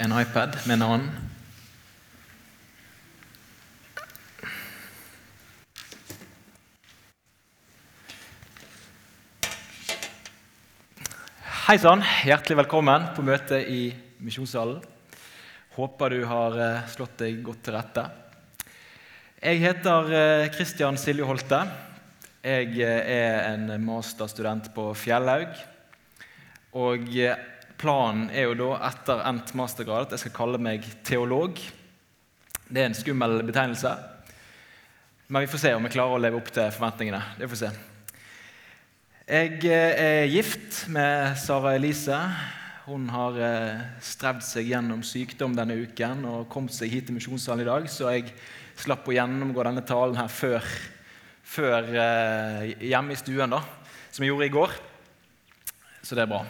en iPad med en annen. Hei sann, hjertelig velkommen på møte i Misjonssalen. Håper du har eh, slått deg godt til rette. Jeg heter Kristian eh, Silje Holte. Jeg eh, er en masterstudent på Fjellhaug. Og planen er jo da etter endt mastergrad at jeg skal kalle meg teolog. Det er en skummel betegnelse, men vi får se om jeg klarer å leve opp til forventningene. Det får se. Jeg er gift med Sara Elise. Hun har eh, strevd seg gjennom sykdom denne uken og kommet seg hit til Misjonssalen i dag, så jeg slapp å gjennomgå denne talen her før, før eh, hjemme i stuen, da, som jeg gjorde i går. Så det er bra.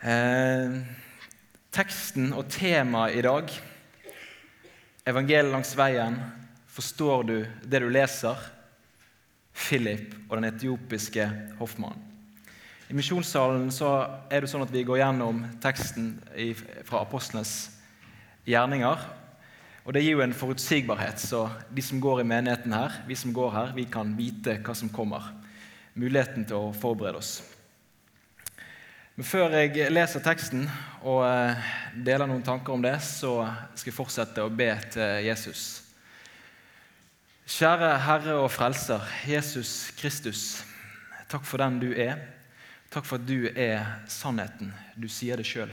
Eh, teksten og temaet i dag, evangeliet langs veien, forstår du det du leser? Philip og den etiopiske hoffmannen. I misjonssalen er det sånn at vi går gjennom teksten fra apostlenes gjerninger. Og Det gir jo en forutsigbarhet, så de som går i menigheten her, vi som går her, vi kan vite hva som kommer. Muligheten til å forberede oss. Men før jeg leser teksten og eh, deler noen tanker om det, så skal jeg fortsette å be til Jesus. Kjære Herre og Frelser, Jesus Kristus. Takk for den du er. Takk for at du er sannheten. Du sier det sjøl.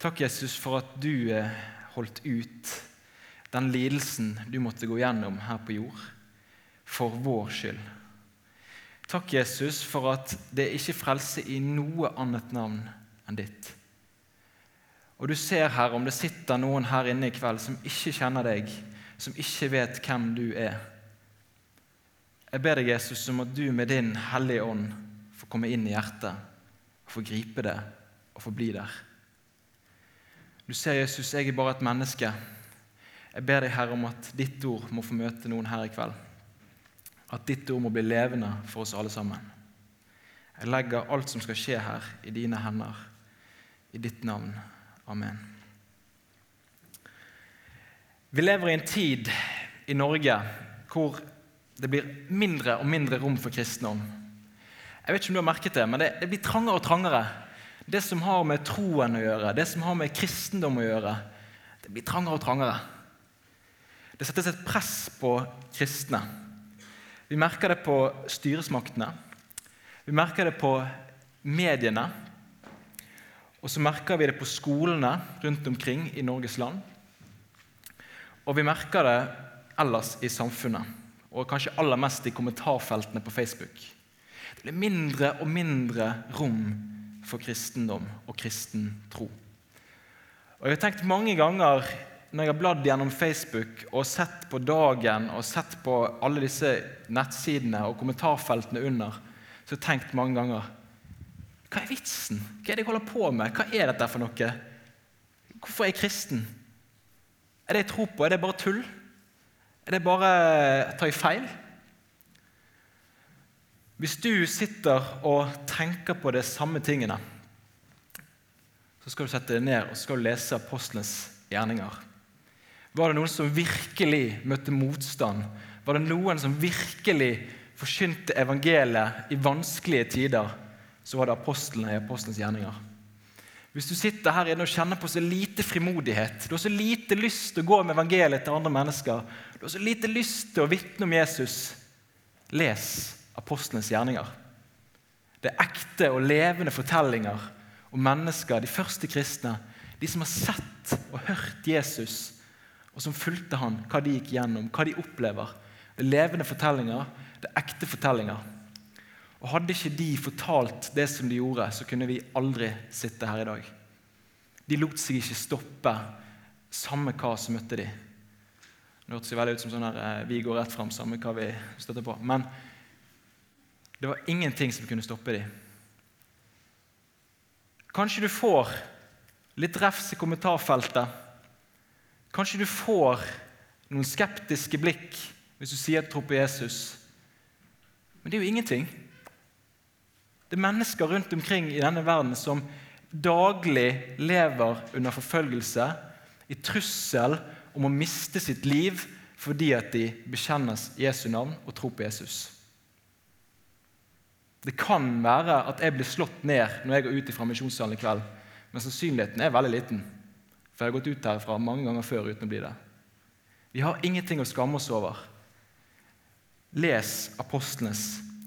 Takk, Jesus, for at du eh, holdt ut den lidelsen du måtte gå gjennom her på jord, for vår skyld. Takk, Jesus, for at det ikke frelse i noe annet navn enn ditt. Og du ser, her om det sitter noen her inne i kveld som ikke kjenner deg, som ikke vet hvem du er. Jeg ber deg, Jesus, om at du med din Hellige Ånd får komme inn i hjertet, og få gripe det og få bli der. Du ser, Jesus, jeg er bare et menneske. Jeg ber deg, Herre, om at ditt ord må få møte noen her i kveld. At ditt ord må bli levende for oss alle sammen. Jeg legger alt som skal skje her, i dine hender. I ditt navn. Amen. Vi lever i en tid i Norge hvor det blir mindre og mindre rom for kristendom. Jeg vet ikke om du har merket det, men det, det blir trangere og trangere. Det som har med troen å gjøre, det som har med kristendom å gjøre, det blir trangere og trangere. Det settes et press på kristne. Vi merker det på styresmaktene. Vi merker det på mediene. Og så merker vi det på skolene rundt omkring i Norges land. Og vi merker det ellers i samfunnet, og kanskje aller mest i kommentarfeltene på Facebook. Det blir mindre og mindre rom for kristendom og kristen tro. Og Jeg har tenkt mange ganger når jeg har bladd gjennom Facebook og sett på Dagen og sett på alle disse nettsidene og kommentarfeltene under, så har jeg tenkt mange ganger Hva er vitsen? Hva er det jeg holder på med? Hva er dette for noe? Hvorfor er jeg kristen? Er det jeg tror på, er det bare tull? Er det bare tar jeg feil? Hvis du sitter og tenker på de samme tingene, så skal du sette deg ned og lese apostlenes gjerninger. Var det noen som virkelig møtte motstand? Var det noen som virkelig forkynte evangeliet i vanskelige tider? Så var det apostlene i apostlenes gjerninger. Hvis du sitter her inne og kjenner på så lite frimodighet, du har så lite lyst til å gå med evangeliet til andre mennesker, du har så lite lyst til å vitne om Jesus, les apostlenes gjerninger. Det er ekte og levende fortellinger om mennesker, de første kristne, de som har sett og hørt Jesus, og som fulgte han, hva de gikk gjennom, hva de opplever. Det er levende fortellinger, det er ekte fortellinger. Og Hadde ikke de fortalt det som de gjorde, så kunne vi aldri sitte her i dag. De lot seg ikke stoppe, samme hva som møtte de. Det hørtes veldig ut som sånn her, eh, vi går rett fram, samme hva vi støtter på. Men det var ingenting som kunne stoppe de. Kanskje du får litt refs i kommentarfeltet. Kanskje du får noen skeptiske blikk hvis du sier at du tror på Jesus. Men det er jo ingenting. Det er mennesker rundt omkring i denne verden som daglig lever under forfølgelse, i trussel om å miste sitt liv fordi at de bekjenner Jesu navn og tror på Jesus. Det kan være at jeg blir slått ned når jeg går ut fra misjonssalen i kveld, men sannsynligheten er veldig liten. For jeg har gått ut herfra mange ganger før uten å bli det. Vi har ingenting å skamme oss over. Les apostlenes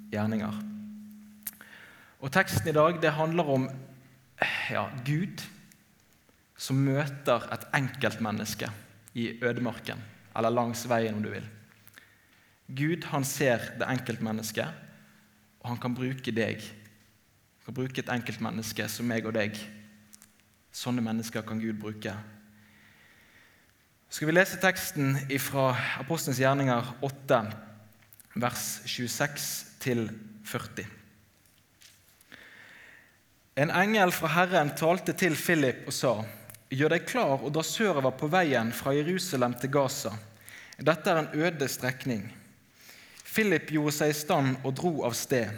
gjerninger. Og Teksten i dag det handler om ja, Gud som møter et enkeltmenneske i ødemarken, eller langs veien, om du vil. Gud han ser det enkeltmennesket, og han kan bruke deg. Han kan bruke et enkeltmenneske som meg og deg. Sånne mennesker kan Gud bruke. Skal vi lese teksten fra Apostelens gjerninger 8, vers 26 40. En engel fra Herren talte til Philip og sa:" Gjør deg klar og dra sørover på veien fra Jerusalem til Gaza. Dette er en øde strekning. Philip gjorde seg i stand og dro av sted.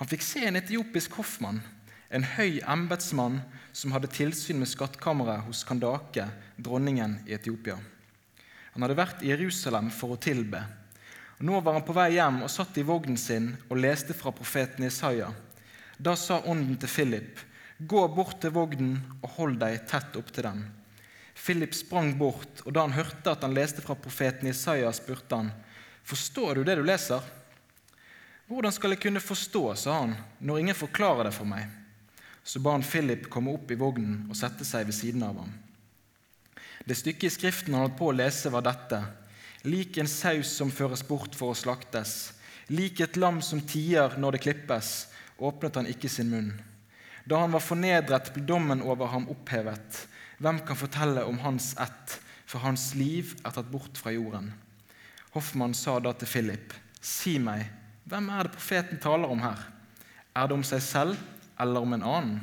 Han fikk se en etiopisk hoffmann, en høy embetsmann som hadde tilsyn med skattkammeret hos Kandake, dronningen i Etiopia. Han hadde vært i Jerusalem for å tilbe. Nå var han på vei hjem og satt i vognen sin og leste fra profeten Isaiah. Da sa ånden til Philip, Gå bort til vognen og hold deg tett opptil den. Philip sprang bort, og da han hørte at han leste fra profeten Isaiah, spurte han, Forstår du det du leser? Hvordan skal jeg kunne forstå, sa han, når ingen forklarer det for meg. Så ba han Philip komme opp i vognen og sette seg ved siden av ham. Det stykket i Skriften han holdt på å lese, var dette. Lik en saus som føres bort for å slaktes. Lik et lam som tier når det klippes, åpnet han ikke sin munn. Da han var fornedret, ble dommen over ham opphevet. Hvem kan fortelle om hans ett, for hans liv er tatt bort fra jorden? Hoffmann sa da til Philip, si meg, hvem er det profeten taler om her? Er det om seg selv eller om en annen?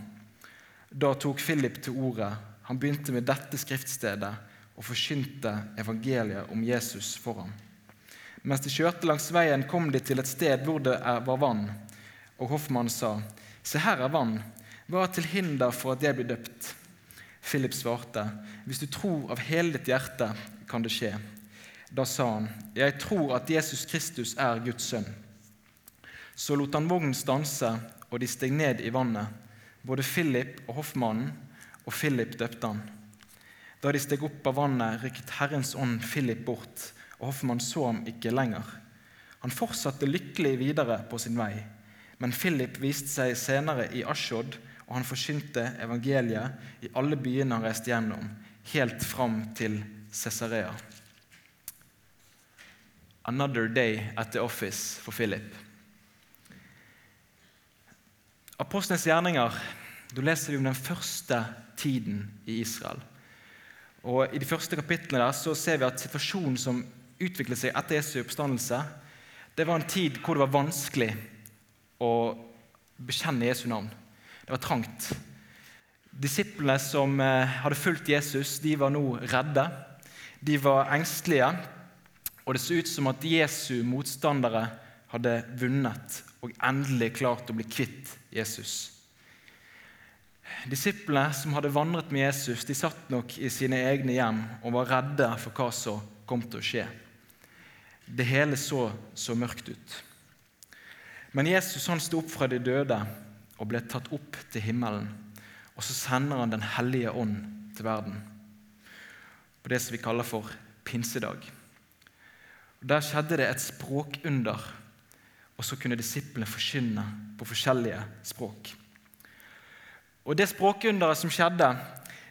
Da tok Philip til ordet. Han begynte med dette skriftstedet og forkynte evangeliet om Jesus for ham. Mens de kjørte langs veien, kom de til et sted hvor det var vann. Og hoffmannen sa, Se, her er vann. Hva er til hinder for at jeg blir døpt? Philip svarte, Hvis du tror av hele ditt hjerte, kan det skje. Da sa han, Jeg tror at Jesus Kristus er Guds sønn. Så lot han vognen stanse, og de steg ned i vannet, både Philip og hoffmannen, og Philip døpte han. Da de steg opp av vannet, rykket Herrens ånd Philip bort, og hoffmannen så ham ikke lenger. Han fortsatte lykkelig videre på sin vei, men Philip viste seg senere i Ashod, og han forkynte evangeliet i alle byene han reiste gjennom, helt fram til Cesarea. Another day at the office for Philip. Apostlenes gjerninger da leser vi om den første tiden i Israel. Og I de første kapitlene der så ser vi at situasjonen som utviklet seg etter Jesu oppstandelse, det var en tid hvor det var vanskelig å bekjenne Jesu navn. Det var trangt. Disiplene som eh, hadde fulgt Jesus, de var nå redde. De var engstelige, og det så ut som at Jesu motstandere hadde vunnet og endelig klart å bli kvitt Jesus. Disiplene som hadde vandret med Jesus, de satt nok i sine egne hjem og var redde for hva som kom til å skje. Det hele så så mørkt ut. Men Jesus han sto opp fra de døde og ble tatt opp til himmelen. Og så sender han Den hellige ånd til verden på det som vi kaller for pinsedag. Og Der skjedde det et språkunder, og så kunne disiplene forkynne på forskjellige språk. Og Det språkunderet som skjedde,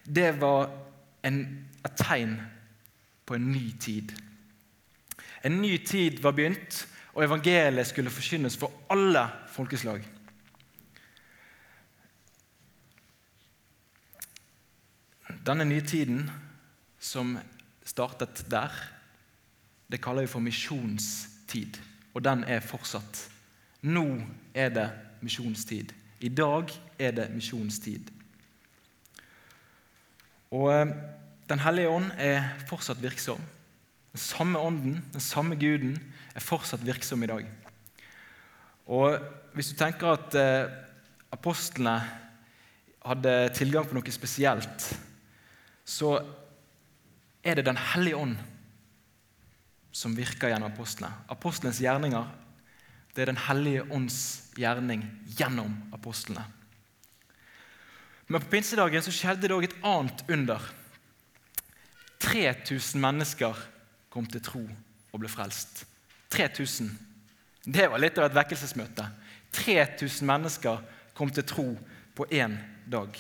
det var en, et tegn på en ny tid. En ny tid var begynt, og evangeliet skulle forkynnes for alle folkeslag. Denne nye tiden som startet der, det kaller vi for misjonstid. Og den er fortsatt. Nå er det misjonstid. I dag er det misjonstid. Og eh, Den hellige ånd er fortsatt virksom. Den samme ånden, den samme guden, er fortsatt virksom i dag. Og Hvis du tenker at eh, apostlene hadde tilgang på noe spesielt, så er det Den hellige ånd som virker gjennom apostlene. Apostlenes gjerninger det er Den hellige ånds gjerning gjennom apostlene. Men på pinsedagen så skjedde det òg et annet under. 3000 mennesker kom til tro og ble frelst. 3000. Det var litt av et vekkelsesmøte. 3000 mennesker kom til tro på én dag.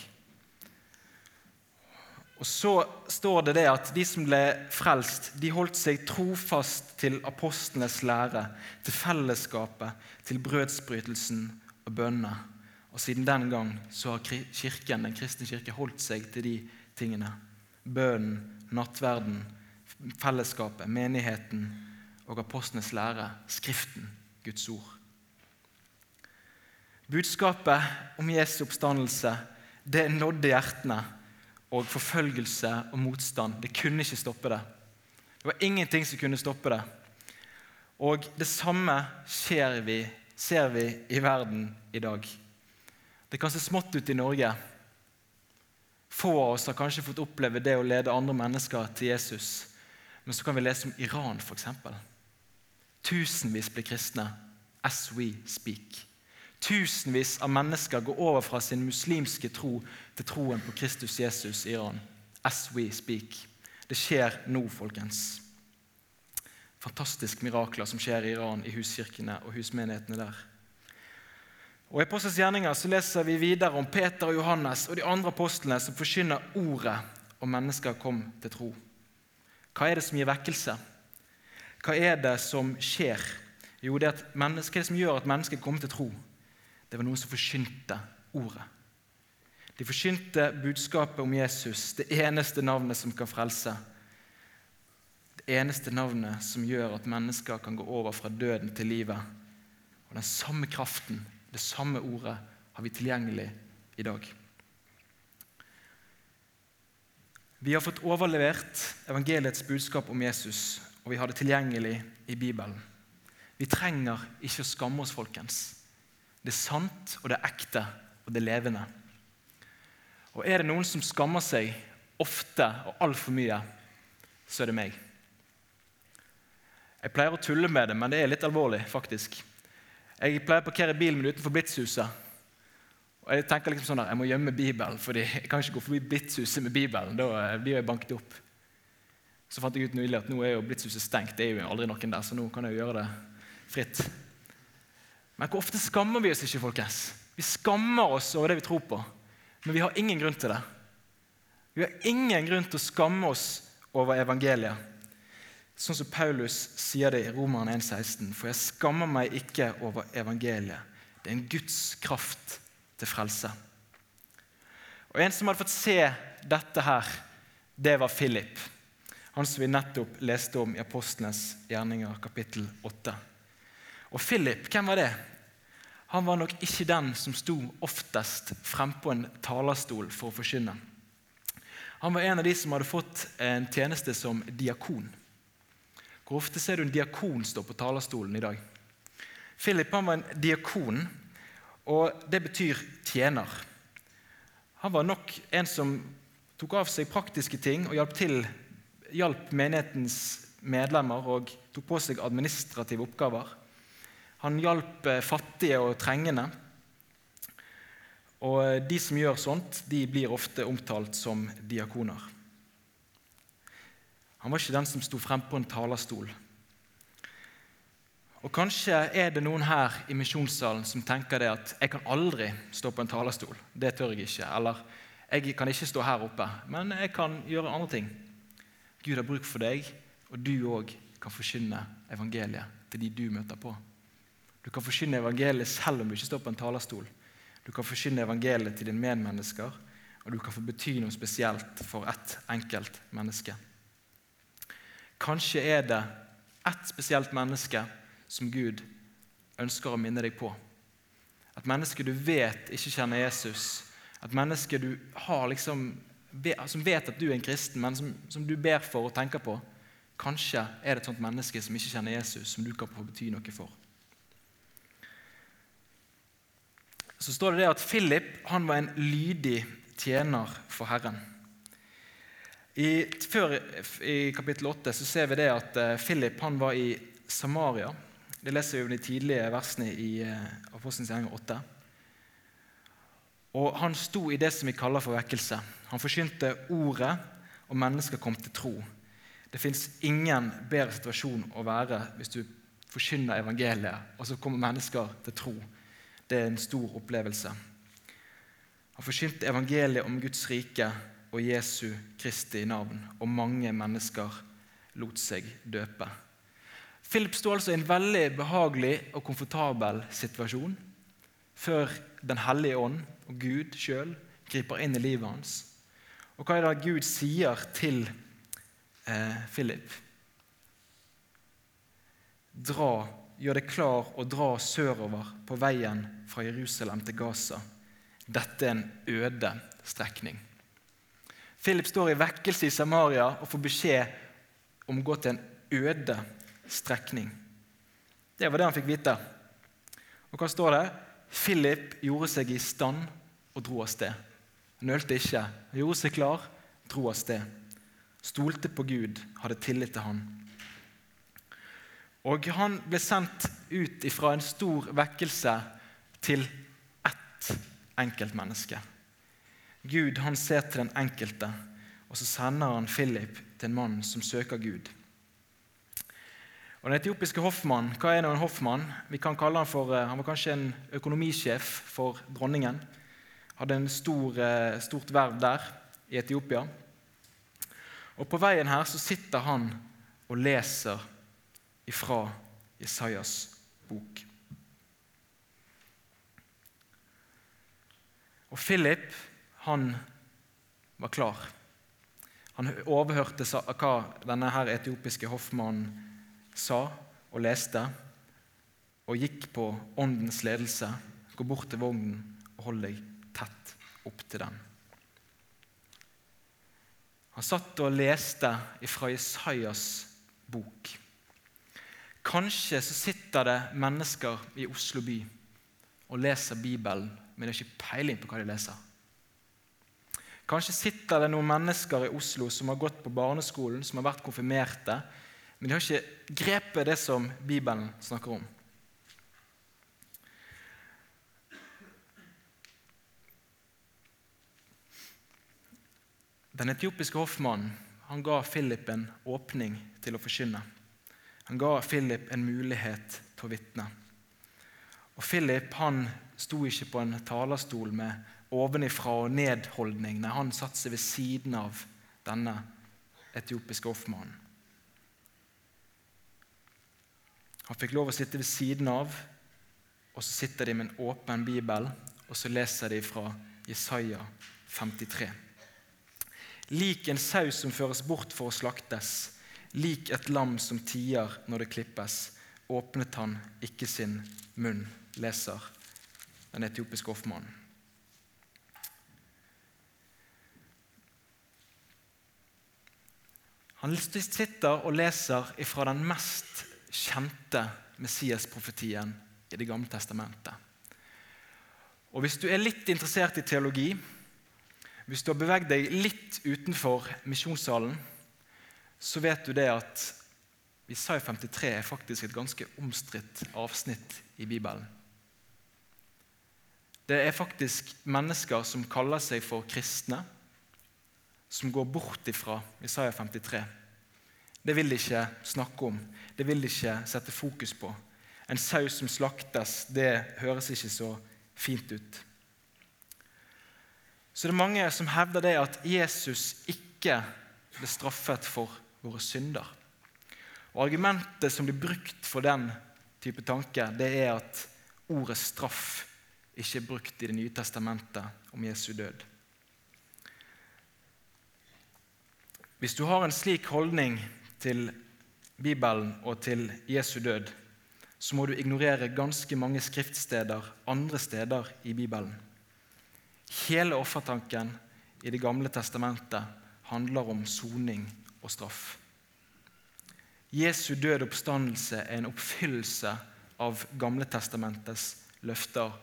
Og Så står det det at de som ble frelst, de holdt seg trofast til apostlenes lære, til fellesskapet, til brødsbrytelsen og bønnene. Og Siden den gang så har kirken, den kristne kirke holdt seg til de tingene. Bønnen, nattverden, fellesskapet, menigheten og apostlenes lære, Skriften, Guds ord. Budskapet om Jesu oppstandelse det nådde hjertene og forfølgelse og motstand. Det kunne ikke stoppe det. Det var ingenting som kunne stoppe det. Og det samme vi, ser vi i verden i dag. Det kan se smått ut i Norge. Få av oss har kanskje fått oppleve det å lede andre mennesker til Jesus. Men så kan vi lese om Iran, f.eks. Tusenvis blir kristne as we speak. Tusenvis av mennesker går over fra sin muslimske tro til troen på Kristus Jesus i Iran. As we speak. Det skjer nå, folkens. Fantastiske mirakler som skjer i Iran, i huskirkene og husmenighetene der. Og I Apostels gjerninger så leser vi videre om Peter og Johannes og de andre apostlene som forkynner ordet, og mennesker kom til tro. Hva er det som gir vekkelse? Hva er det som skjer? Jo, det er, hva er det som gjør at mennesker kommer til tro? Det var noen som forkynte ordet. De forkynte budskapet om Jesus, det eneste navnet som kan frelse. Det eneste navnet som gjør at mennesker kan gå over fra døden til livet. Og Den samme kraften, det samme ordet, har vi tilgjengelig i dag. Vi har fått overlevert evangeliets budskap om Jesus, og vi har det tilgjengelig i Bibelen. Vi trenger ikke å skamme oss, folkens. Det er sant, og det er ekte, og det er levende. Og er det noen som skammer seg ofte og altfor mye, så er det meg. Jeg pleier å tulle med det, men det er litt alvorlig, faktisk. Jeg pleier å parkere bilen min utenfor Blitzhuset. Og Jeg tenker liksom sånn der, jeg må gjemme Bibelen, fordi jeg kan ikke gå forbi Blitzhuset med Bibelen. Da blir jeg banket opp. Så fant jeg ut nylig at nå er jo Blitzhuset stengt. Det er jo aldri noen der, så nå kan jeg jo gjøre det fritt. Men hvor ofte skammer vi oss ikke, folkens? Vi skammer oss over det vi tror på, men vi har ingen grunn til det. Vi har ingen grunn til å skamme oss over evangeliet. Sånn som Paulus sier det i Roman 1,16.: For jeg skammer meg ikke over evangeliet. Det er en Guds kraft til frelse. Og En som hadde fått se dette her, det var Philip. Han som vi nettopp leste om i Apostlenes gjerninger, kapittel 8. Og Philip, hvem var det? Han var nok ikke den som sto oftest frempå en talerstol for å forkynne. Han var en av de som hadde fått en tjeneste som diakon. Hvor ofte ser du en diakon stå på talerstolen i dag? Philip han var en diakon, og det betyr tjener. Han var nok en som tok av seg praktiske ting og hjalp, til, hjalp menighetens medlemmer og tok på seg administrative oppgaver. Han hjalp eh, fattige og trengende. Og eh, De som gjør sånt, de blir ofte omtalt som diakoner. Han var ikke den som sto frem på en talerstol. Og Kanskje er det noen her i misjonssalen som tenker det at 'jeg kan aldri stå på en talerstol'. Det tør jeg ikke. Eller 'jeg kan ikke stå her oppe, men jeg kan gjøre andre ting'. Gud har bruk for deg, og du òg kan forkynne evangeliet til de du møter på. Du kan forkynne evangeliet selv om du ikke står på en talerstol. Du kan forkynne evangeliet til dine medmennesker, og du kan få bety noe spesielt for ett enkelt menneske. Kanskje er det ett spesielt menneske som Gud ønsker å minne deg på. Et menneske du vet ikke kjenner Jesus. Et menneske du har liksom, som vet at du er en kristen, men som, som du ber for og tenker på. Kanskje er det et sånt menneske som ikke kjenner Jesus, som du kan få bety noe for. Så står det det at Philip han var en lydig tjener for Herren. I, før i kapittel 8 så ser vi det at eh, Philip han var i Samaria. Det leser vi i de tidlige versene i eh, Apostelens gjerning 8. Og Han sto i det som vi kaller for vekkelse. Han forkynte ordet, og mennesker kom til tro. Det fins ingen bedre situasjon å være hvis du forkynner evangeliet, og så kommer mennesker til tro. Det er en stor opplevelse. Han forkynte evangeliet om Guds rike og Jesu Kristi navn, og mange mennesker lot seg døpe. Philip sto altså i en veldig behagelig og komfortabel situasjon før Den hellige ånd og Gud sjøl griper inn i livet hans. Og hva er det Gud sier til eh, Philip? Dra, gjør deg klar og dra sørover på veien fra Jerusalem til Gaza. Dette er en øde strekning. Philip står i vekkelse i Samaria og får beskjed om å gå til en øde strekning. Det var det han fikk vite. Og hva står det? Philip gjorde seg i stand og dro av sted. Nølte ikke. Han gjorde seg klar, dro av sted. Stolte på Gud, hadde tillit til han. Og han ble sendt ut fra en stor vekkelse til ett enkeltmenneske. Gud han ser til den enkelte, og så sender han Philip til en mann som søker Gud. Og Den etiopiske hoffmann, hva er nå en hoffmann? Vi kan kalle Han for, eh, han var kanskje en økonomisjef for dronningen. Hadde en stor, eh, stort verv der i Etiopia. Og På veien her så sitter han og leser ifra Jesajas bok. Og Philip han var klar. Han overhørte hva denne her etiopiske hoffmannen sa og leste, og gikk på åndens ledelse. Gå bort til vognen og hold deg tett opp til den. Han satt og leste ifra Jesajas bok. Kanskje så sitter det mennesker i Oslo by og leser Bibelen, men det har ikke peiling på hva de leser. Kanskje sitter det noen mennesker i Oslo som har gått på barneskolen, som har vært konfirmerte, men de har ikke grepet det som Bibelen snakker om. Den etiopiske hoffmannen han ga Philip en åpning til å forkynne. Han ga Philip en mulighet til å vitne. Og Philip han sto ikke på en talerstol med ovenifra og nedholdning Nei, han satte seg ved siden av denne etiopiske hoffmannen. Han fikk lov å sitte ved siden av, og så sitter de med en åpen bibel, og så leser de fra Jesaja 53. Lik en saus som føres bort for å slaktes, lik et lam som tier når det klippes, åpnet han ikke sin munn, leser den etiopiske hoffmannen. Han sitter og leser fra den mest kjente Messias-profetien i Det gamle testamentet. Og Hvis du er litt interessert i teologi, hvis du har beveget deg litt utenfor misjonssalen, så vet du det at Isaiah 53 er faktisk et ganske omstridt avsnitt i Bibelen. Det er faktisk mennesker som kaller seg for kristne, som går bort ifra Isaiah 53. Det vil de ikke snakke om, det vil de ikke sette fokus på. En sau som slaktes, det høres ikke så fint ut. Så det er mange som hevder det at Jesus ikke ble straffet for våre synder. Og Argumentet som blir brukt for den type tanke, det er at ordet straff ikke er brukt i Det nye testamentet om Jesu død. Hvis du har en slik holdning til Bibelen og til Jesu død, så må du ignorere ganske mange skriftsteder andre steder i Bibelen. Hele offertanken i Det gamle testamentet handler om soning og straff. Jesu død oppstandelse er en oppfyllelse av Gamle testamentets løfter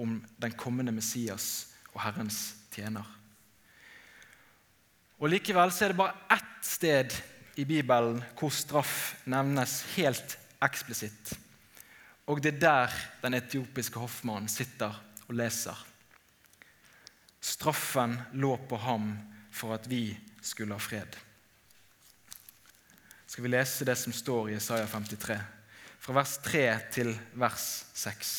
om den kommende Messias og Herrens tjener. Og Likevel er det bare ett sted i Bibelen hvor straff nevnes helt eksplisitt. Og det er der den etiopiske hoffmannen sitter og leser. Straffen lå på ham for at vi skulle ha fred. Skal vi lese det som står i Isaiah 53, fra vers 3 til vers 6.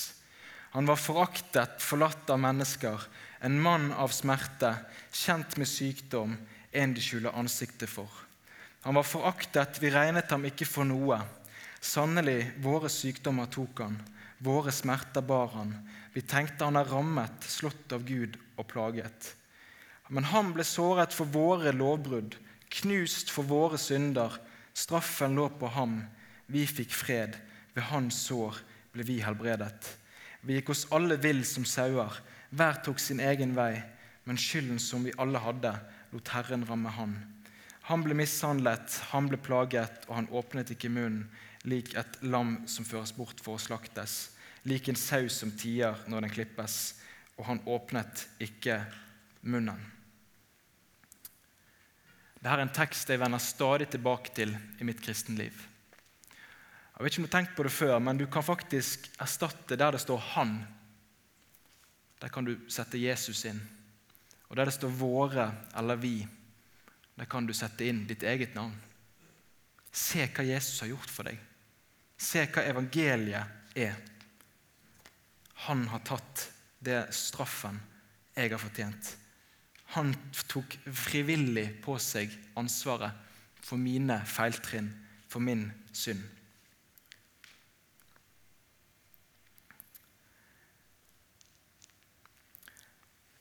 Han var foraktet, forlatt av mennesker, en mann av smerte, kjent med sykdom, en de skjuler ansiktet for. Han var foraktet, vi regnet ham ikke for noe. Sannelig, våre sykdommer tok han, våre smerter bar han. Vi tenkte han er rammet, slått av Gud og plaget. Men han ble såret for våre lovbrudd, knust for våre synder. Straffen lå på ham, vi fikk fred. Ved hans sår ble vi helbredet. Vi gikk oss alle vill som sauer, hver tok sin egen vei. Men skylden som vi alle hadde, lot Herren ramme han. Han ble mishandlet, han ble plaget, og han åpnet ikke munnen, lik et lam som føres bort for å slaktes, lik en sau som tier når den klippes, og han åpnet ikke munnen. Dette er en tekst jeg vender stadig tilbake til i mitt kristenliv. Jeg vet ikke om du har tenkt på det før, men du kan faktisk erstatte der det står 'han'. Der kan du sette Jesus inn. Og der det står 'våre' eller 'vi', der kan du sette inn ditt eget navn. Se hva Jesus har gjort for deg. Se hva evangeliet er. Han har tatt det straffen jeg har fortjent. Han tok frivillig på seg ansvaret for mine feiltrinn, for min synd.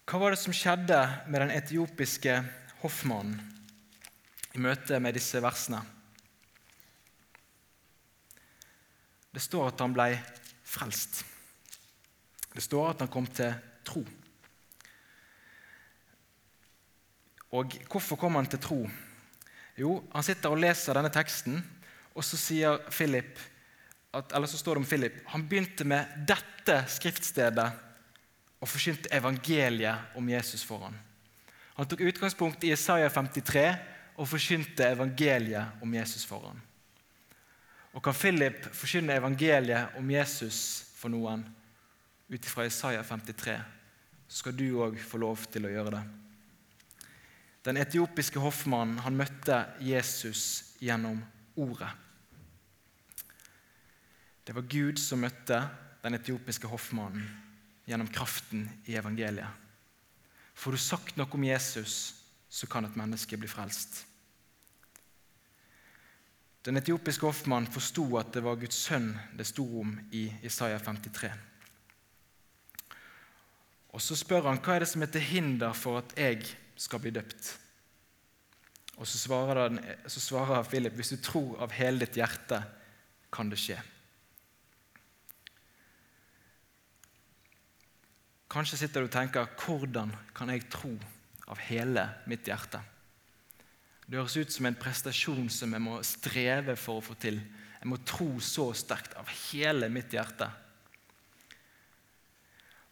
Hva var det som skjedde med den etiopiske hoffmannen i møte med disse versene? Det står at han ble frelst. Det står at han kom til tro. Og hvorfor kom han til tro? Jo, han sitter og leser denne teksten, og så sier Philip at, eller så står det om Philip han begynte med dette skriftstedet og forkynte evangeliet om Jesus for ham. Han tok utgangspunkt i Isaiah 53 og forkynte evangeliet om Jesus for ham. Og kan Philip forkynne evangeliet om Jesus for noen ut fra Isaiah 53, så skal du òg få lov til å gjøre det. Den etiopiske hoffmannen han møtte Jesus gjennom Ordet. Det var Gud som møtte den etiopiske hoffmannen gjennom kraften i evangeliet. Får du sagt noe om Jesus, så kan et menneske bli frelst. Den etiopiske hoffmannen forsto at det var Guds sønn det sto om i Isaiah 53. Og Så spør han hva er det som er til hinder for at jeg skal bli døpt. Og Så svarer, den, så svarer Philip hvis du tror av hele ditt hjerte, kan det skje. Kanskje sitter du og tenker hvordan kan jeg tro av hele mitt hjerte? Det høres ut som en prestasjon som jeg må streve for å få til. Jeg må tro så sterkt av hele mitt hjerte.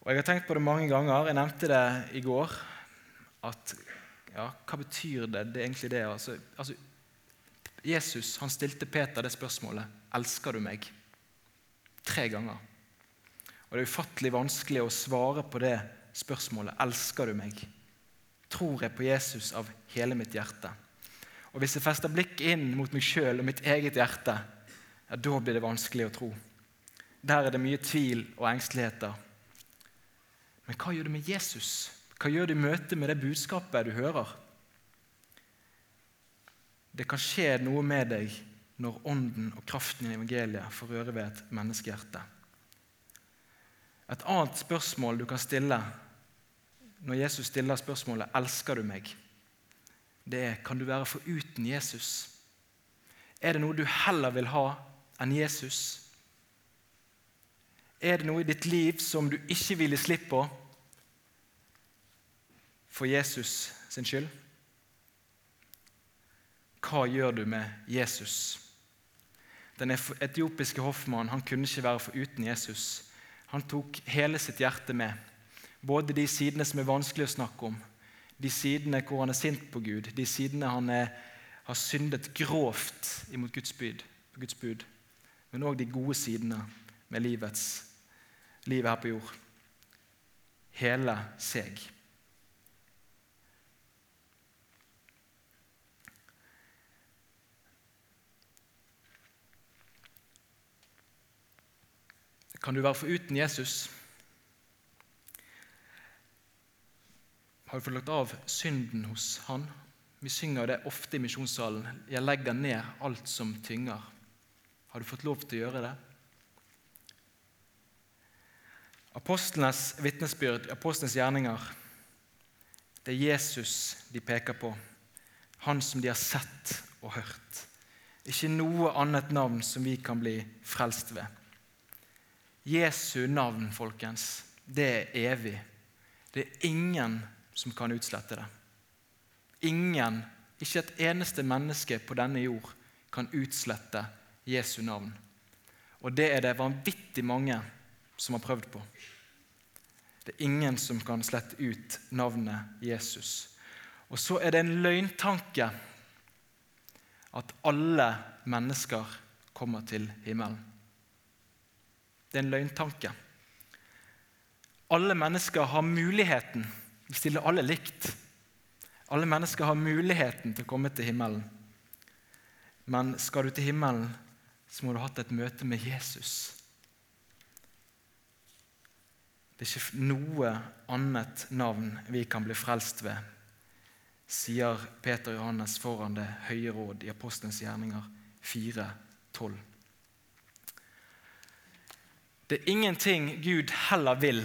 Og Jeg har tenkt på det mange ganger. Jeg nevnte det i går. At ja, Hva betyr det, det er egentlig det? Altså, altså, Jesus han stilte Peter det spørsmålet elsker du meg? Tre ganger. Og Det er ufattelig vanskelig å svare på det spørsmålet. Elsker du meg? Tror jeg på Jesus av hele mitt hjerte? Og Hvis jeg fester blikket inn mot meg sjøl og mitt eget hjerte, ja, da blir det vanskelig å tro. Der er det mye tvil og engsteligheter. Men hva gjør det med Jesus? Hva gjør det i møte med det budskapet du hører? Det kan skje noe med deg når ånden og kraften i evangeliet får røre ved et menneskehjerte. Et annet spørsmål du kan stille når Jesus stiller spørsmålet 'Elsker du meg?' det er 'Kan du være foruten Jesus?' Er det noe du heller vil ha enn Jesus? Er det noe i ditt liv som du ikke vil gi slipp på for Jesus sin skyld? Hva gjør du med Jesus? Den etiopiske hoffmannen han kunne ikke være foruten Jesus. Han tok hele sitt hjerte med. Både de sidene som er vanskelig å snakke om, de sidene hvor han er sint på Gud, de sidene han er, har syndet grovt imot Guds bud, Guds bud men òg de gode sidene med livets, livet her på jord. Hele seg. Kan du være foruten Jesus? Har du fått lagt av synden hos Han? Vi synger det ofte i misjonssalen. 'Jeg legger ned alt som tynger'. Har du fått lov til å gjøre det? Apostlenes vitnesbyrd, apostlenes gjerninger, det er Jesus de peker på. Han som de har sett og hørt. Ikke noe annet navn som vi kan bli frelst ved. Jesu navn, folkens, det er evig. Det er ingen som kan utslette det. Ingen, ikke et eneste menneske på denne jord, kan utslette Jesu navn. Og det er det vanvittig mange som har prøvd på. Det er ingen som kan slette ut navnet Jesus. Og så er det en løgntanke at alle mennesker kommer til himmelen. Det er en løgntanke. Alle mennesker har muligheten. Vi stiller alle likt. Alle mennesker har muligheten til å komme til himmelen. Men skal du til himmelen, så må du ha hatt et møte med Jesus. Det er ikke noe annet navn vi kan bli frelst ved, sier Peter Johannes foran Det høye råd i Apostelens gjerninger 4.12. Det er ingenting Gud heller vil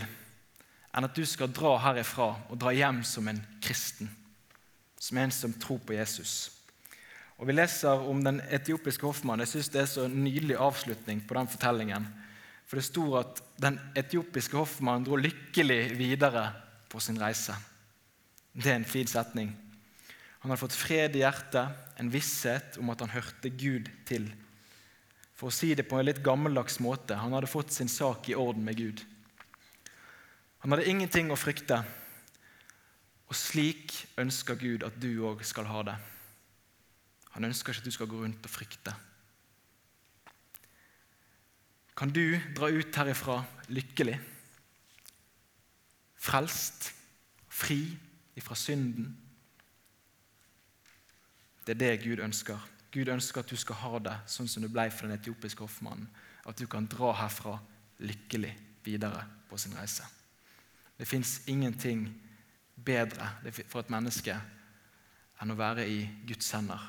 enn at du skal dra herifra og dra hjem som en kristen, som en som tror på Jesus. Og Vi leser om den etiopiske hoffmannen. Jeg synes Det er så nydelig avslutning på den fortellingen. For det sto at den etiopiske hoffmannen dro lykkelig videre på sin reise. Det er en fin setning. Han hadde fått fred i hjertet, en visshet om at han hørte Gud til. For å si det på en litt gammeldags måte han hadde fått sin sak i orden med Gud. Han hadde ingenting å frykte. Og slik ønsker Gud at du òg skal ha det. Han ønsker ikke at du skal gå rundt og frykte. Kan du dra ut herifra lykkelig, frelst, fri ifra synden? Det er det Gud ønsker. Gud ønsker at du skal ha det sånn som du ble for den etiopiske hoffmannen. At du kan dra herfra lykkelig videre på sin reise. Det fins ingenting bedre for et menneske enn å være i Guds hender,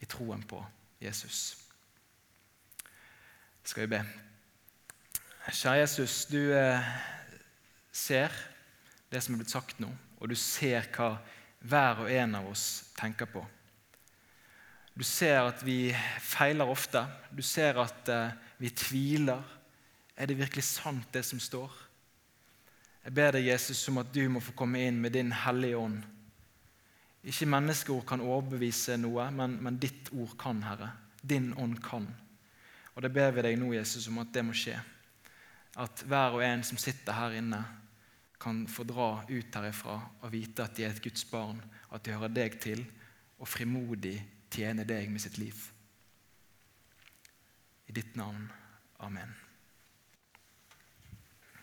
i troen på Jesus. Skal vi be? Kjære Jesus, du eh, ser det som er blitt sagt nå, og du ser hva hver og en av oss tenker på. Du ser at vi feiler ofte. Du ser at uh, vi tviler. Er det virkelig sant, det som står? Jeg ber deg, Jesus, om at du må få komme inn med din hellige ånd. Ikke menneskeord kan overbevise noe, men, men ditt ord kan, Herre. Din ånd kan. Og det ber vi deg nå, Jesus, om at det må skje. At hver og en som sitter her inne, kan få dra ut herifra og vite at de er et Guds barn, at de hører deg til, og frimodig tjene deg med sitt liv. I ditt navn. Amen.